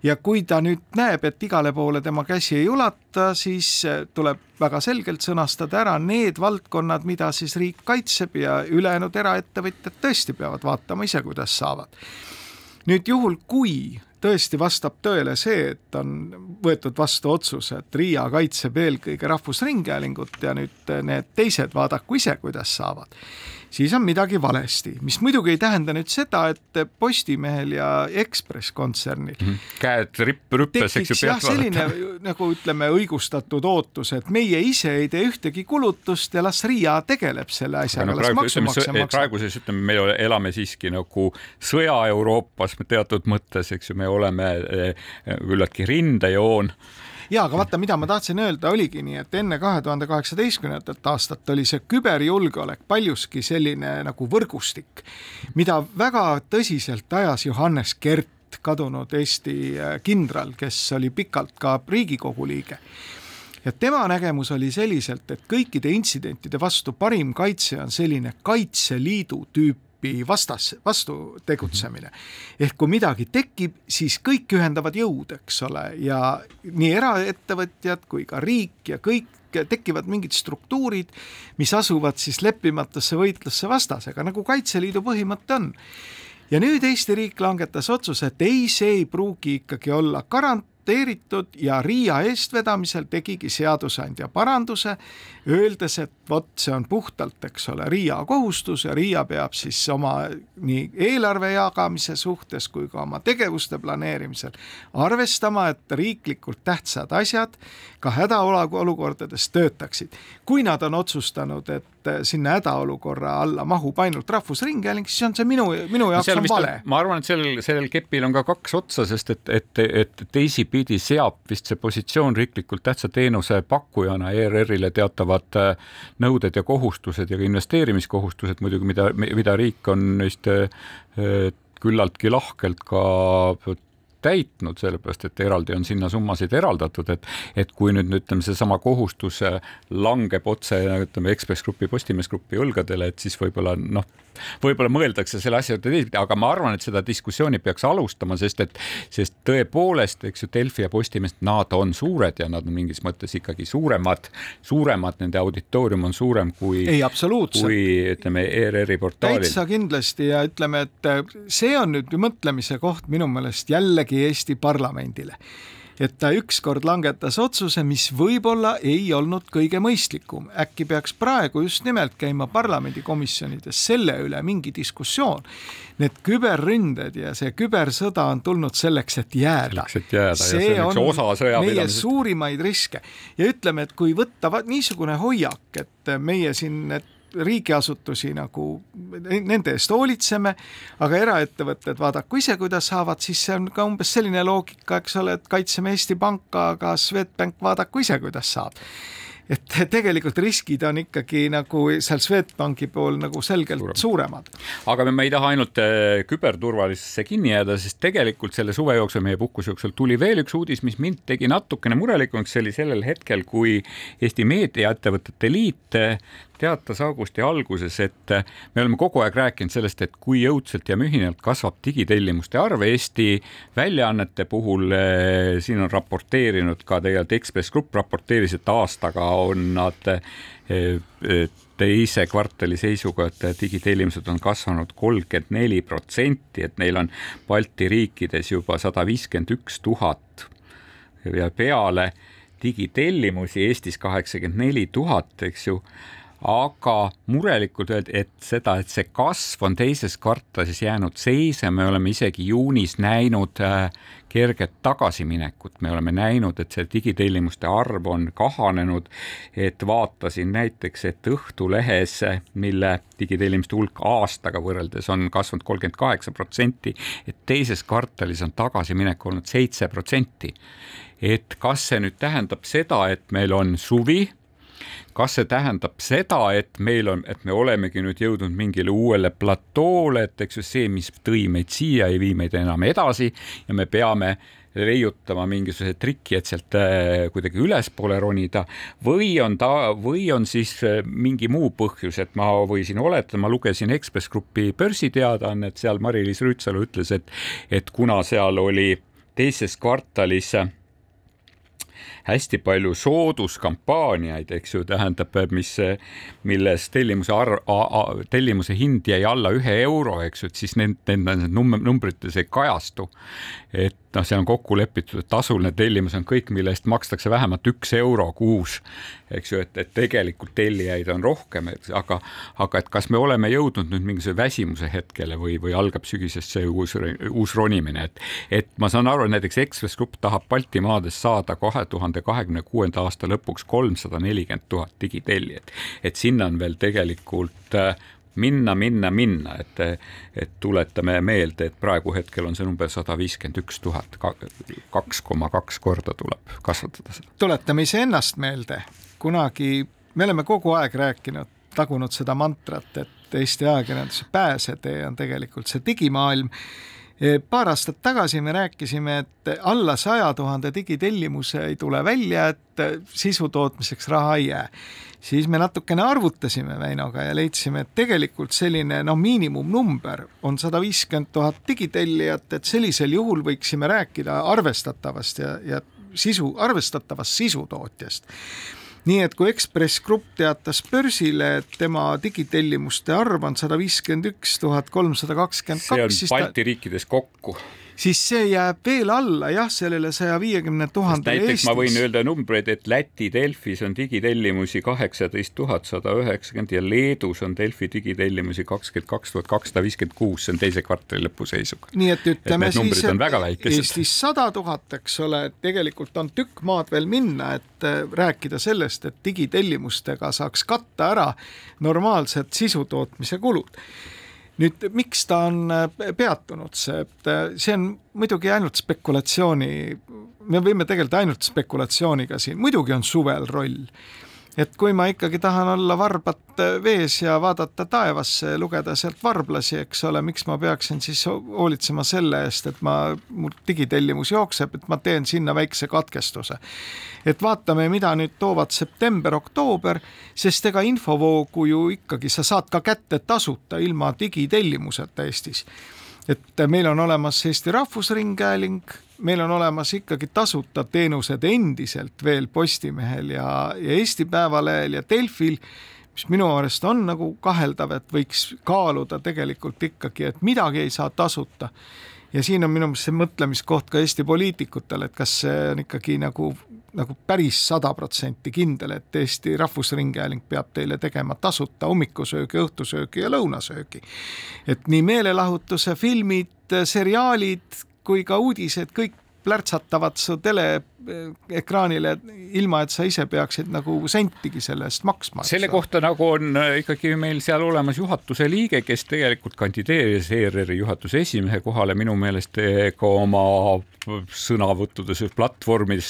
ja kui ta nüüd näeb, et igale poole tema käsi ei ulata, siis eh, tuleb väga selgelt sõnastada ära need valdkonnad, mida siis riik kaitseb ja ülejäänud eraettevõtjad tõesti peavad vaatama ise, kuidas saavad. nüüd juhul, kui tõesti vastab tõele see, et on võetud vastu otsus, et Riia kaitseb eelkõige Rahvusringhäälingut ja nüüd need teised vaadaku ise, kuidas saavad siis on midagi valesti, mis muidugi ei tähenda nüüd seda, et Postimehel ja Ekspress kontsernil mm -hmm. käed ripp rüppes, eks ju. jah, selline nagu ütleme, õigustatud ootus, et meie ise ei tee ühtegi kulutust ja las RIA tegeleb selle asjaga no,, las maksumaksja maksab. praeguses ütleme, me elame siiski nagu sõja-Euroopas teatud mõttes, eks ju, me oleme eh, küllaltki rindejoon ja aga vaata, mida ma tahtsin öelda, oligi nii, et enne kahe tuhande kaheksateistkümnendat aastat oli see küberjulgeolek paljuski selline nagu võrgustik, mida väga tõsiselt ajas Johannes Kert, kadunud Eesti äh, kindral, kes oli pikalt ka Riigikogu liige. Ja tema nägemus oli selliselt, et kõikide intsidentide vastu parim kaitse on selline Kaitseliidu tüüp tüüpi vastas, vastu tegutsemine. ehk kui midagi tekib, siis kõik ühendavad jõud, eks ole, ja nii eraettevõtjad kui ka riik ja kõik tekivad mingid struktuurid, mis asuvad siis leppimatusse võitlusse vastasega, nagu Kaitseliidu põhimõte on ja nüüd Eesti riik langetas otsuse, et ei, see ei pruugi ikkagi olla garant, aktsepteeritud ja Riia eestvedamisel tegigi seadusandja paranduse, öeldes, et vot see on puhtalt, eks ole, Riia kohustus ja Riia peab siis oma nii eelarve jagamise suhtes kui ka oma tegevuste planeerimisel arvestama, et riiklikult tähtsad asjad ka hädaolukordades töötaksid. kui nad on otsustanud, et sinna hädaolukorra alla mahub ainult Rahvusringhääling, siis on see minu, minu jaoks on vale. ma arvan, et sellel, sellel kepil on ka kaks otsa, sest et, et, et teisipidi seab vist see positsioon riiklikult tähtsa teenuse pakkujana ERR-ile teatavad äh, nõuded ja kohustused ja ka investeerimiskohustused muidugi, mida, mida riik on vist äh, küllaltki lahkelt ka täitnud, sellepärast et eraldi on sinna summasid eraldatud, et et kui nüüd ütleme, seesama kohustus langeb otse ütleme Ekspress Grupi, Postimees Grupi õlgadele, et siis võib-olla noh, võib-olla mõeldakse selle asja teisipidi, aga ma arvan, et seda diskussiooni peaks alustama, sest et, sest tõepoolest, eks ju, Delfi ja Postimees, nad on suured ja nad on mingis mõttes ikkagi suuremad, suuremad, nende auditoorium on suurem kui, kui ütleme, ERR-i portaalil. täitsa kindlasti ja ütleme, et see on nüüd mõtlemise koht minu meelest jällegi Eesti parlamendile et ta ükskord langetas otsuse, mis võib-olla ei olnud kõige mõistlikum. äkki peaks praegu just nimelt käima parlamendikomisjonides selle üle mingi diskussioon. Need küberründed ja see kübersõda on tulnud selleks, et jääda. selleks, et jääda see ja see on üks osa sõjapidamisest. meie suurimaid riske ja ütleme, et kui võtta niisugune hoiak, et meie siin, et riigiasutusi nagu, nende eest hoolitseme, aga eraettevõtted vaadaku ise, kuidas saavad, siis see on ka umbes selline loogika, eks ole, et kaitseme Eesti Panka, aga Swedbank vaadaku ise, kuidas saab et tegelikult riskid on ikkagi nagu seal Swedbanki pool nagu selgelt Suurem. suuremad. aga me, ei taha ainult äh, küberturvalisusesse kinni jääda, sest tegelikult selle suve jooksul, meie puhkuse jooksul tuli veel üks uudis, mis mind tegi natukene murelikumaks, see oli sellel hetkel, kui Eesti Meediaettevõtete Liit teatas augusti alguses, et me oleme kogu aeg rääkinud sellest, et kui jõudsalt ja mühinalt kasvab digitellimuste arv Eesti väljaannete puhul. Eh, siin on raporteerinud ka tegelikult Ekspress Grupp raporteeris, et aastaga on nad eh, teise kvartali seisuga, et digitellimused on kasvanud kolmkümmend neli protsenti, et neil on Balti riikides juba sada viiskümmend üks tuhat ja peale digitellimusi Eestis kaheksakümmend neli tuhat, eks ju aga murelikult öeldi, et seda, et see kasv on teises kvartalis jäänud seise, me oleme isegi juunis näinud äh, kerget tagasiminekut, me oleme näinud, et see digitellimuste arv on kahanenud, et vaatasin näiteks, et Õhtulehes, mille digitellimuste hulk aastaga võrreldes on kasvanud kolmkümmend kaheksa protsenti, et teises kvartalis on tagasiminek olnud seitse protsenti. et kas see nüüd tähendab seda, et meil on suvi kas see tähendab seda, et meil on, et me olemegi nüüd jõudnud mingile uuele platoole, et eks ju see, mis tõi meid siia, ei vii meid enam edasi ja me peame leiutama mingisuguse triki, et sealt äh, kuidagi ülespoole ronida või on ta, või on siis äh, mingi muu põhjus, et ma võisin oletada, ma lugesin Ekspress Grupi börsiteadaannet, seal Mari-Liis Rüütsalu ütles, et, et kuna seal oli teises kvartalis hästi palju sooduskampaaniaid, eks ju, tähendab, mis, milles tellimuse arv, tellimuse hind jäi alla ühe euro, eks ju, et siis need, need numbrites ei kajastu. et noh, see on kokku lepitud, et tasuline tellimus on kõik, mille eest makstakse vähemalt üks euro kuus, eks ju, et, et tegelikult tellijaid on rohkem, aga, aga et kas me oleme jõudnud nüüd mingisuguse väsimuse hetkele või, või algab sügisest see uus, uus ronimine, et, et ma saan aru, näiteks Ekspress Grupp tahab Baltimaades saada kahe tuhande kahekümne kuuenda aasta lõpuks kolmsada nelikümmend tuhat digitellijat, et sinna on veel tegelikult äh, minna, minna, minna, et, et tuletame meelde, et praegu hetkel on see number sada viiskümmend üks tuhat, kaks koma kaks korda tuleb kasvatada seda. tuletame iseennast meelde, kunagi me oleme kogu aeg rääkinud, tagunud seda mantrat, et Eesti ajakirjanduse pääsetee on tegelikult see digimaailm paar aastat tagasi me rääkisime, et alla saja tuhande digitellimuse ei tule välja, et sisu tootmiseks raha ei jää. Siis me natukene arvutasime Väinoga ja leidsime, et tegelikult selline noh, miinimumnumber on sada viiskümmend tuhat digitellijat, et sellisel juhul võiksime rääkida arvestatavast ja, ja sisu, arvestatavast sisutootjast. Nii et kui Ekspress Grupp teatas börsile, et tema digitellimuste arv on sada viiskümmend üks tuhat kolmsada kakskümmend kaks, siis Balti ta... riikides kokku siis see jääb veel alla jah, sellele saja viiekümne tuhandele Eestis. näiteks ma võin öelda numbreid, et Läti Delfis on digitellimusi kaheksateist tuhat sada üheksakümmend ja Leedus on Delfi digitellimusi kakskümmend kaks tuhat kakssada viiskümmend kuus, see on teise kvartali lõpu seisuga. nii et ütleme et siis, et Eestis sada tuhat, eks ole, tegelikult on tükk maad veel minna, et äh, rääkida sellest, et digitellimustega saaks katta ära normaalsed sisutootmise kulud nüüd miks ta on äh, peatunud, see, et äh, see on muidugi ainult spekulatsiooni, me võime tegeleda ainult spekulatsiooniga siin, muidugi on suvel roll et kui ma ikkagi tahan olla varbad vees ja vaadata taevasse, lugeda sealt varblasi, eks ole, miks ma peaksin siis hoolitsema selle eest, et ma, mul digitellimus jookseb, et ma teen sinna väikse katkestuse. et vaatame, mida nüüd toovad september-oktoober, sest ega infovoogu ju ikkagi sa saad ka kätte tasuta ilma digitellimuseta Eestis et meil on olemas Eesti Rahvusringhääling, meil on olemas ikkagi tasuta teenused endiselt veel Postimehel ja, ja Eesti Päevalehel ja Delfil, mis minu arust on nagu kaheldav, et võiks kaaluda tegelikult ikkagi, et midagi ei saa tasuta ja siin on minu meelest see mõtlemiskoht ka Eesti poliitikutele, et kas see on ikkagi nagu nagu päris sada protsenti kindel, et Eesti Rahvusringhääling peab teile tegema tasuta hommikusöögi, õhtusöögi ja lõunasöögi. et nii meelelahutuse filmid, seriaalid kui ka uudised, kõik plärtsatavad su teleekraanile, ilma et sa ise peaksid nagu sentigi selle eest maksma. selle kohta nagu on äh, ikkagi meil seal olemas juhatuse liige, kes tegelikult kandideeris ERR-i juhatuse esimehe kohale, minu meelest ka oma sõnavõttudes platvormis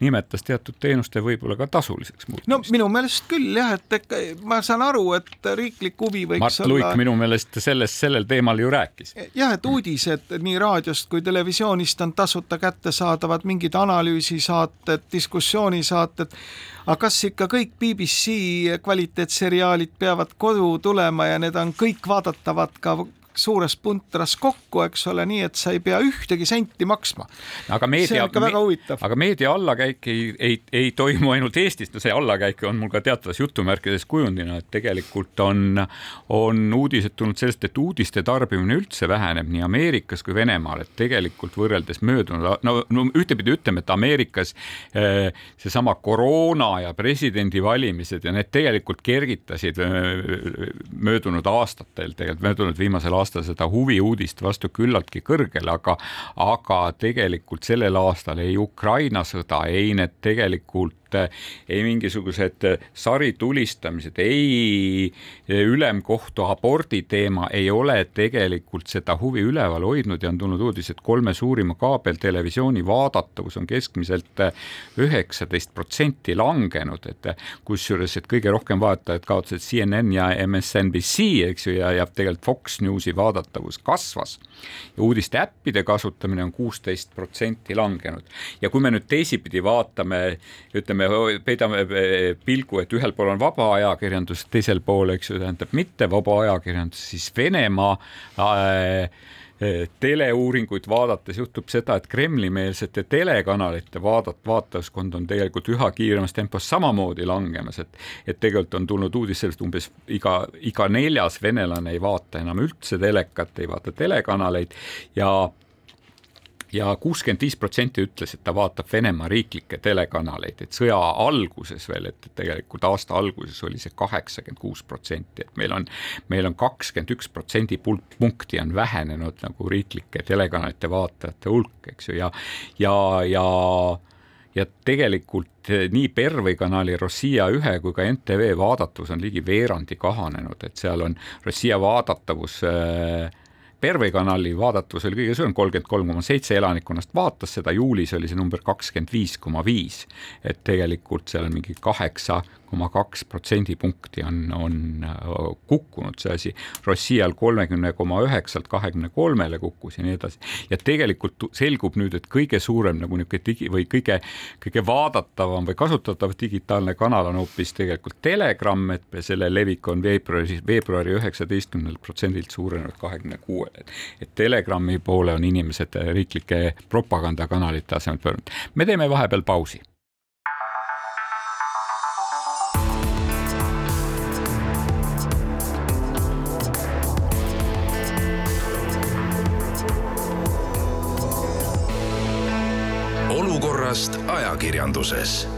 nimetas teatud teenuste võib-olla ka tasuliseks muutmist. no minu meelest küll jah, et ma saan aru, et riiklik huvi võiks Mart olla. Luik minu meelest sellest, sellel teemal ju rääkis. jah, et uudised nii raadiost kui televisioonist on tasuta kättesaadavad, mingid analüüsisaated, diskussioonisaated aga kas ikka kõik BBC kvaliteetseriaalid peavad kodu tulema ja need on kõik vaadatavad ka suures puntras kokku, eks ole, nii et sa ei pea ühtegi senti maksma. aga meedia, aga meedia allakäik ei, ei, ei toimu ainult Eestis, see allakäik on mul ka teatavas jutumärkides kujundina, et tegelikult on, on uudised tulnud sellest, et uudiste tarbimine üldse väheneb nii Ameerikas kui Venemaal, et tegelikult võrreldes möödunud, no, no ühtepidi ütleme, et Ameerikas eh, seesama koroona ja presidendivalimised ja need tegelikult kergitasid eh, möödunud aastatel, tegelikult möödunud viimasel aastal aasta seda huvi-uudist vastu küllaltki kõrgele, aga, aga tegelikult sellel aastal ei Ukraina sõda, ei need tegelikult ei mingisugused saritulistamised, ei ülemkohtu abordi teema ei ole tegelikult seda huvi üleval hoidnud ja on tulnud uudis, et kolme suurima kaabeltelevisiooni vaadatavus on keskmiselt üheksateist protsenti langenud, et kusjuures, et kõige rohkem vaatajaid kaotasid CNN ja MSNBC, eks ju, ja, ja tegelikult Fox Newsi vaadatavus kasvas ja uudiste äppide kasutamine on kuusteist protsenti langenud. ja kui me nüüd teisipidi vaatame, ütleme, peidame eh, pilgu, et ühel pool on vaba ajakirjandus, teisel pool, eks ju, tähendab mitte vaba ajakirjandus, siis Venemaa äh, Eh, teleuuringuid vaadates juhtub seda, et Kremli-meelsete telekanalite vaadat-, vaatajaskond on tegelikult üha kiiremas tempos samamoodi langemas, et et tegelikult on tulnud uudis sellest, umbes iga, iga neljas venelane ei vaata enam üldse telekat, ei vaata telekanaleid ja ja kuuskümmend viis protsenti ütles, et ta vaatab Venemaa riiklikke telekanaleid, et sõja alguses veel, et tegelikult aasta alguses oli see kaheksakümmend kuus protsenti, et meil on, meil on kakskümmend üks protsendipunkti on vähenenud nagu riiklike telekanalite vaatajate hulk, eks ju, ja, ja, ja ja tegelikult nii Pervõi kanali Rossija ühe kui ka NTV vaadatavus on ligi veerandi kahanenud, et seal on Rossija vaadatavus äh, Pervõi kanali vaadatavus oli kõige suurem, kolmkümmend kolm koma seitse elanikkonnast vaatas seda, juulis oli see number kakskümmend viis koma viis. et tegelikult seal on mingi kaheksa koma kaks protsendipunkti on, on äh, kukkunud see asi. Rossial kolmekümne koma üheksalt kahekümne kolmele kukkus ja nii edasi. ja tegelikult selgub nüüd, et kõige suurem nagu niisugune digi või kõige, kõige vaadatavam või kasutatav digitaalne kanal on hoopis tegelikult Telegram, et selle levik on veebruaris, veebruari üheksateistkümnelt protsendilt suurenenud kahekümne kuuele. et Telegrami poole on inimesed riiklike propagandakanalite asemel pöördunud. me teeme vahepeal pausi olukorrast ajakirjanduses.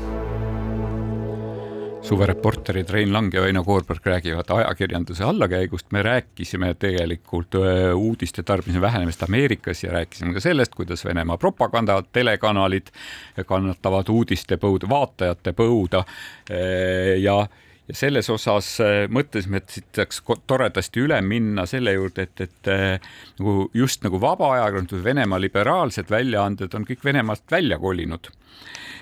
Suvereporterid Rein Lang ja Väino Koorberg räägivad ajakirjanduse allakäigust, me rääkisime tegelikult uudiste tarbimise vähenemist Ameerikas ja rääkisime ka sellest, kuidas Venemaa propaganda telekanalid kannatavad uudiste põud, vaatajate põuda. Ja ja selles osas mõtlesime, et siit saaks toredasti üle minna selle juurde, et, et nagu just nagu vaba ajakirjandus, Venemaa liberaalsed väljaanded on kõik Venemaalt välja kolinud.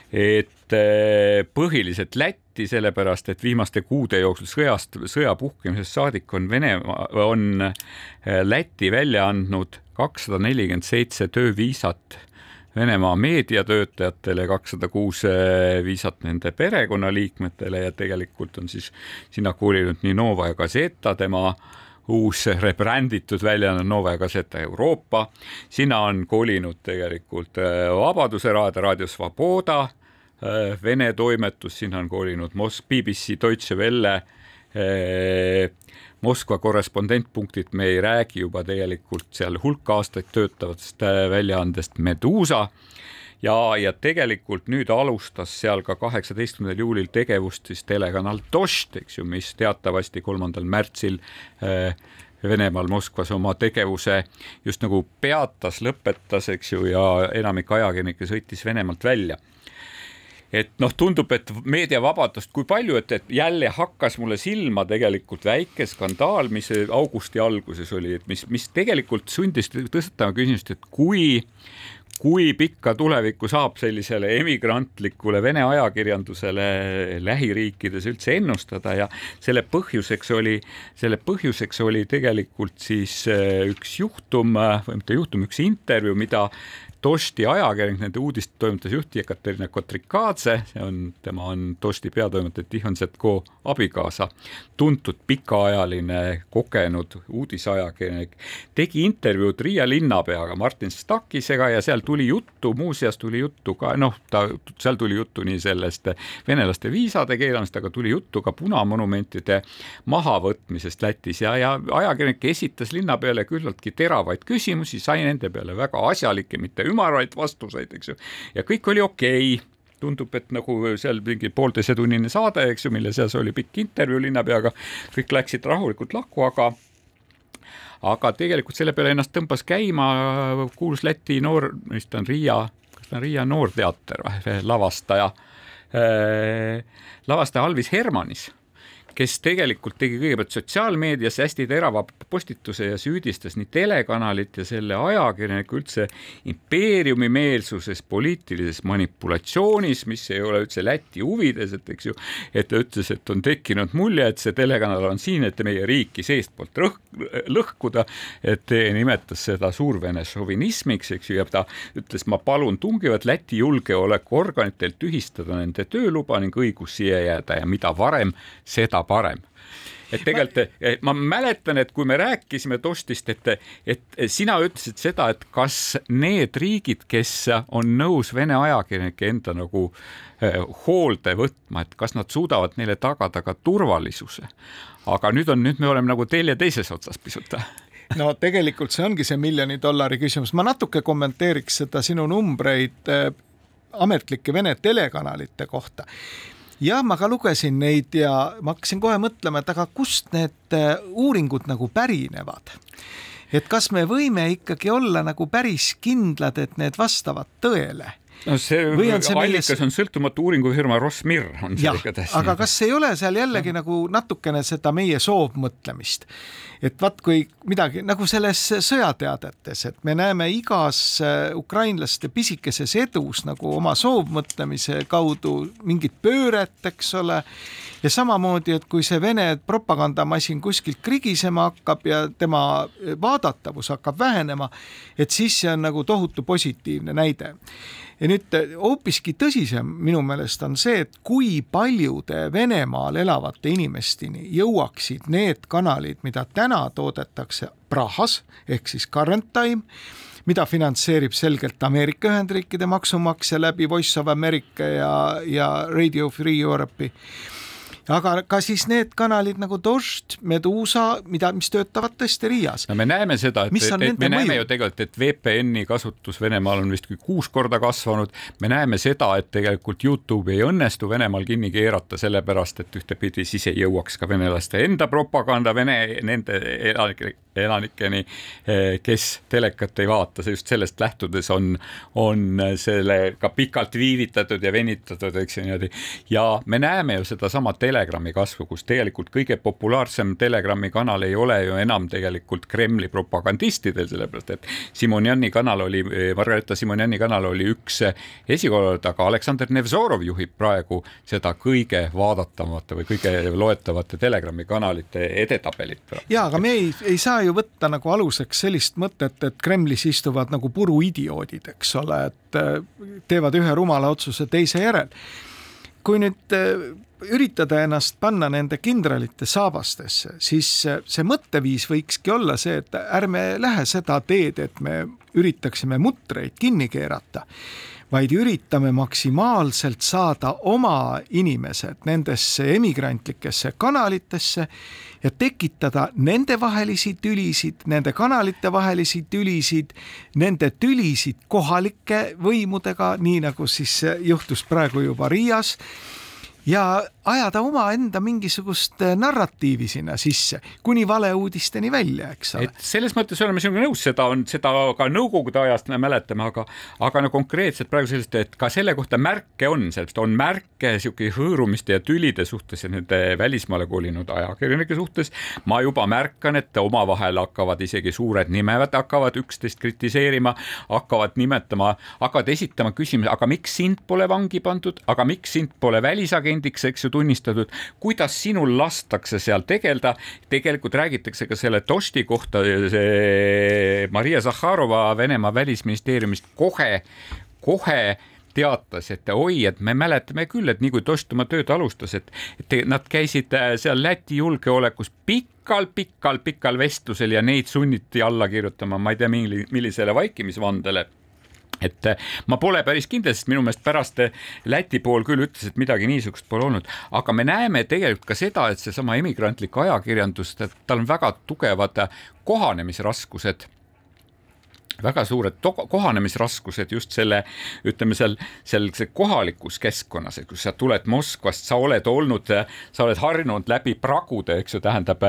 Et eh, põhiliselt Lätti, sellepärast et viimaste kuude jooksul sõjast, sõja puhkemisest saadik on Venemaa, on Läti välja andnud kakssada nelikümmend seitse tööviisat Venemaa meediatöötajatele, kakssada kuus eh, viisat nende perekonnaliikmetele ja tegelikult on siis sinna kolinud nii Nova ja Gazeta, tema uus rebränditud väljaanne Nova Gazeta Euroopa, sinna on kolinud tegelikult Vabaduse raadio, Raadio Svoboda Äh, Vene toimetus, sinna on kolinud Mos-, BBC Deutsche Welle, Moskva korrespondentpunktid, me ei räägi juba tegelikult seal hulk aastaid töötavast väljaandest Meduusa ja, ja tegelikult nüüd alustas seal ka kaheksateistkümnendal juulil tegevust siis telekanal Dožd, eks ju, mis teatavasti kolmandal märtsil äh, Venemaal Moskvas oma tegevuse just nagu peatas, lõpetas, eks ju, ja enamik ajakirjanikke sõitis Venemaalt välja et noh, tundub, et meediavabadust, kui palju, et, et jälle hakkas mulle silma tegelikult väike skandaal, mis augusti alguses oli, et mis, mis tegelikult sundis tõstatama küsimust, et kui kui pikka tulevikku saab sellisele emigrantlikule Vene ajakirjandusele lähiriikides üldse ennustada ja selle põhjuseks oli, selle põhjuseks oli tegelikult siis äh, üks juhtum või mitte juhtum, üks intervjuu, mida Dosti ajakirjanik, nende uudistetoimetuse juht Jekaterina Kotrikadze, see on, tema on Dosti peatoimetaja Tihon Zetko abikaasa, tuntud pikaajaline kogenud uudisajakirjanik, tegi intervjuud Riia linnapeaga Martin Stakisega ja seal tuli juttu, muuseas tuli juttu ka noh, ta, seal tuli juttu nii sellest venelaste viisade keelamist, aga tuli juttu ka punamonumentide mahavõtmisest Lätis. Ja, ja ajakirjanik esitas linnapeale küllaltki teravaid küsimusi, sai nende peale väga asjalikke, mitte ümaraid vastuseid, eks ju, ja kõik oli okei. Okay tundub, et nagu seal mingi poolteisetunnine saade, eks ju, mille seas oli pikk intervjuu linnapeaga, kõik läksid rahulikult lahku, aga aga tegelikult selle peale ennast tõmbas käima kuulus Läti noor, mis ta on, Riia, kas ta on Riia Noorteater või, lavastaja äh,, lavastaja Alvis Hermanis kes tegelikult tegi kõigepealt sotsiaalmeedias hästi terava postituse ja süüdistas nii telekanalit ja selle ajakirjaniku üldse impeeriumimeelsuses, poliitilises manipulatsioonis, mis ei ole üldse Läti huvides, et eks ju, et ta ütles, et on tekkinud mulje, et see telekanal on siin, et meie riiki seestpoolt lõhkuda, et nimetas seda suurvene šovinismiks, eks ju, ja ta ütles, ma palun tungivalt Läti julgeolekuorganitel tühistada nende tööluba ning õigus siia jääda ja mida varem, seda parem. Et tegelikult ma mäletan, et kui me rääkisime Tostist, et, et sina ütlesid seda, et kas need riigid, kes on nõus Vene ajakirjanikke enda nagu eh, hoolde võtma, et kas nad suudavad neile tagada ka turvalisuse. aga nüüd on, nüüd me oleme nagu telje teises otsas pisut. No tegelikult see ongi see miljoni dollari küsimus, ma natuke kommenteeriks seda sinu numbreid äh, ametlike Vene telekanalite kohta jah, ma ka lugesin neid ja ma hakkasin kohe mõtlema, et aga kust need äh, uuringud nagu pärinevad. et kas me võime ikkagi olla nagu päris kindlad, et need vastavad tõele no see, see allikas milles... on sõltumatu uuringufirma Rosmir on see igatahes. aga kas ei ole seal jällegi no. nagu natukene seda meie soovmõtlemist, et vaat kui midagi nagu selles sõjateadetes, et me näeme igas äh, ukrainlaste pisikeses edus nagu oma soovmõtlemise kaudu mingit pööret, eks ole. ja samamoodi, et kui see Vene propagandamasin kuskilt krigisema hakkab ja tema vaadatavus hakkab vähenema, et siis see on nagu tohutu positiivne näide ja nüüd äh, hoopiski tõsisem minu meelest on see, et kui paljude Venemaal elavate inimesteni jõuaksid need kanalid, mida täna toodetakse Prahas ehk siis Current Time, mida finantseerib selgelt Ameerika Ühendriikide maksumaksja läbi Voice of America ja, ja Radio Free Europe'i aga ka siis need kanalid nagu Dožd, Medusa, mida, mis töötavad tõesti Riias. no me näeme seda, et, et, et me näeme mõju? ju tegelikult, et VPN-i kasutus Venemaal on vist kuus korda kasvanud. me näeme seda, et tegelikult Youtube ei õnnestu Venemaal kinni keerata, sellepärast et ühtepidi siis ei jõuaks ka venelaste enda propaganda Vene, nende elanike, elanikeni, eh, kes telekat ei vaata, see just sellest lähtudes on, on sellega pikalt viivitatud ja venitatud, eks ju niimoodi. ja me näeme ju sedasama tele Telegrami kasvu, kus tegelikult kõige populaarsem Telegrami kanal ei ole ju enam tegelikult Kremli propagandistidel, sellepärast et Simonjani kanal oli, Margareeta Simonjani kanal oli üks esikohal, aga Aleksandr Nevzorov juhib praegu seda kõige vaadatavate või kõige loetavate Telegrami kanalite edetabelit. ja, aga me ei, ei saa ju võtta nagu aluseks sellist mõtet, et Kremlis istuvad nagu puruidioodid, eks ole, et teevad ühe rumala otsuse teise järel kui nüüd üritada ennast panna nende kindralite saabastesse, siis see mõtteviis võikski olla see, et ärme lähe seda teed, et me üritaksime mutreid kinni keerata, vaid üritame maksimaalselt saada oma inimesed nendesse emigrantlikesse kanalitesse ja tekitada nendevahelisi tülisid, nende kanalite vahelisi tülisid, nende tülisid kohalike võimudega, nii nagu siis juhtus praegu juba Riias ja ajada omaenda mingisugust äh, narratiivi sinna sisse, kuni valeuudisteni välja, eks ole. et selles mõttes oleme sinuga nõus, seda on, seda ka nõukogude ajast me mäletame, aga, aga no konkreetselt praegu sellist, et ka selle kohta märke on, sellest on märke sihuke hõõrumiste ja tülide suhtes ja nende välismaale kolinud ajakirjanike suhtes. ma juba märkan, et omavahel hakkavad isegi suured nimed hakkavad üksteist kritiseerima, hakkavad nimetama, hakkavad esitama küsimusi, aga miks sind pole vangi pandud, aga miks sind pole välisagendiks, eks ju tunnistatud, kuidas sinul lastakse seal tegeleda. tegelikult räägitakse ka selle Tosti kohta, see Maria Zahharova Venemaa välisministeeriumist kohe, kohe teatas, et oi, et me mäletame küll, et nii kui Tost oma tööd alustas, et, et nad käisid seal Läti julgeolekus pikal-pikal-pikal vestlusel ja neid sunniti alla kirjutama, ma ei tea, millisele vaikimisvandele et äh, ma pole päris kindel, sest minu meelest pärast äh, Läti pool küll ütles, et midagi niisugust pole olnud, aga me näeme tegelikult ka seda, et seesama emigrantlik ajakirjandus, tal on väga tugevad äh, kohanemisraskused. Väga suured kohanemisraskused just selle, ütleme seal, seal kohalikus keskkonnas, kus sa tuled Moskvast, sa oled olnud, sa oled harjunud läbi pragude, eks ju, tähendab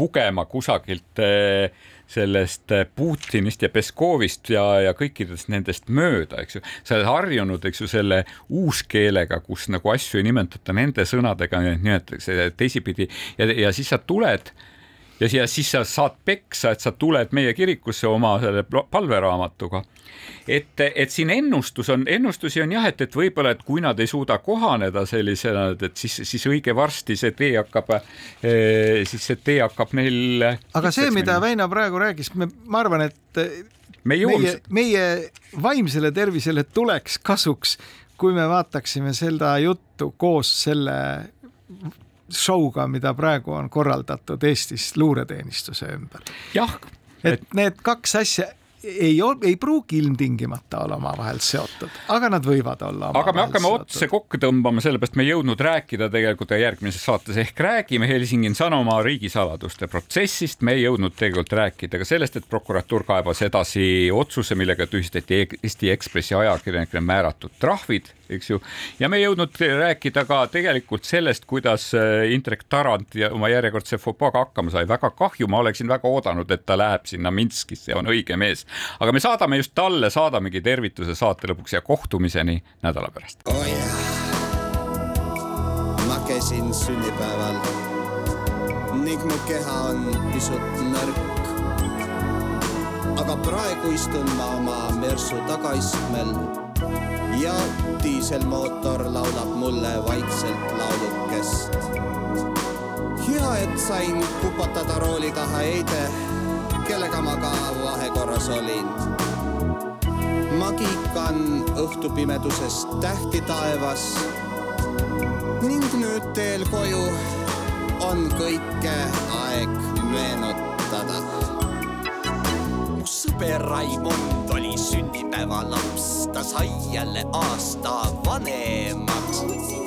pugema kusagilt äh, sellest äh, Putinist ja Peskovist ja, ja kõikidest nendest mööda, eks ju. sa oled harjunud, eks ju, selle uuskeelega, kus nagu asju ei nimetata nende sõnadega, nimetatakse teisipidi ja, ja siis sa tuled ja siia, siis sa saad peksa, et sa tuled meie kirikusse oma selle palveraamatuga. et, et siin ennustus on, ennustusi on jah, et, et võib-olla, et kui nad ei suuda kohaneda sellisena, et siis, siis õige varsti see tee hakkab, eh, siis see tee hakkab neil. aga see, mida Väino praegu rääkis, ma arvan, et me meie, meie vaimsele tervisele tuleks kasuks, kui me vaataksime seda juttu koos selle show'ga, mida praegu on korraldatud Eestis luureteenistuse ümber. jah. et need kaks asja ei, ei pruugi ilmtingimata olla omavahel seotud, aga nad võivad olla. aga me hakkame seotud. otse kokku tõmbama, sellepärast me ei jõudnud rääkida tegelikult järgmises saates ehk räägime Helsingin Sanomaa riigisaladuste protsessist. me ei jõudnud tegelikult rääkida ka sellest, et prokuratuur kaebas edasi otsuse, millega tühistati Eesti Ekspressi ajakirjanikele määratud trahvid eks ju. ja me ei jõudnud rääkida ka tegelikult sellest, kuidas äh, Indrek Tarand ja oma järjekordse fopaaga hakkama sai. väga kahju, ma oleksin väga oodanud, et ta läheb sinna Minskisse, on õige mees. Aga me saadame just talle, saadamegi tervituse saate lõpuks ja kohtumiseni nädala pärast oh. ma käisin sünnipäeval ning mu keha on pisut nõrk. aga praegu istun ma oma mersu tagaistmel ja diiselmootor laulab mulle vaikselt laulukest. hea, et sain kupatada rooli taha Eide, kellega ma ka vahekorras olin. ma kiikan õhtupimeduses tähti taevas ning nüüd teel koju on kõike aeg meenutada. mu sõber Raimond oli sünnipäevalaps ta sai jälle aasta vanemaks.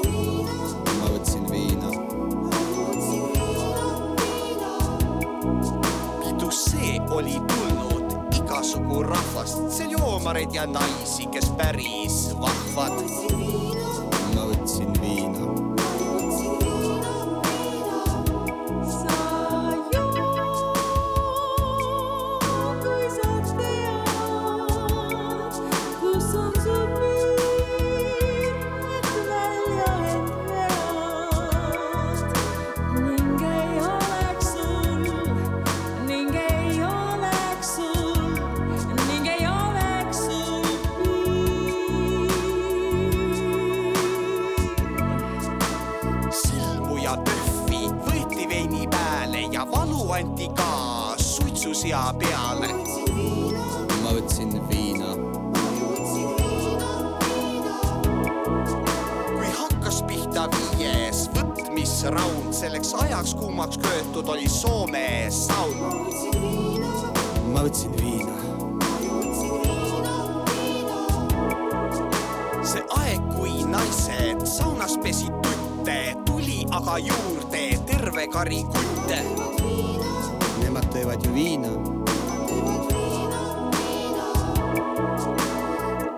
Oli tulnud igasugu rahvast, seal joomareid ja naisi, kes päris vahvad. Selleks ajaks kuumaks köetud oli Soome saun. ma võtsin viina. see aeg, kui naised saunas pesid tutte, tuli aga juurde terve kari kutte. Nemad teevad ju viina.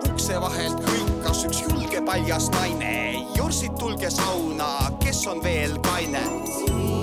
ukse vahelt hõikas üks julge paljas naine, jorsid, tulge sauna, kes on veel kaine.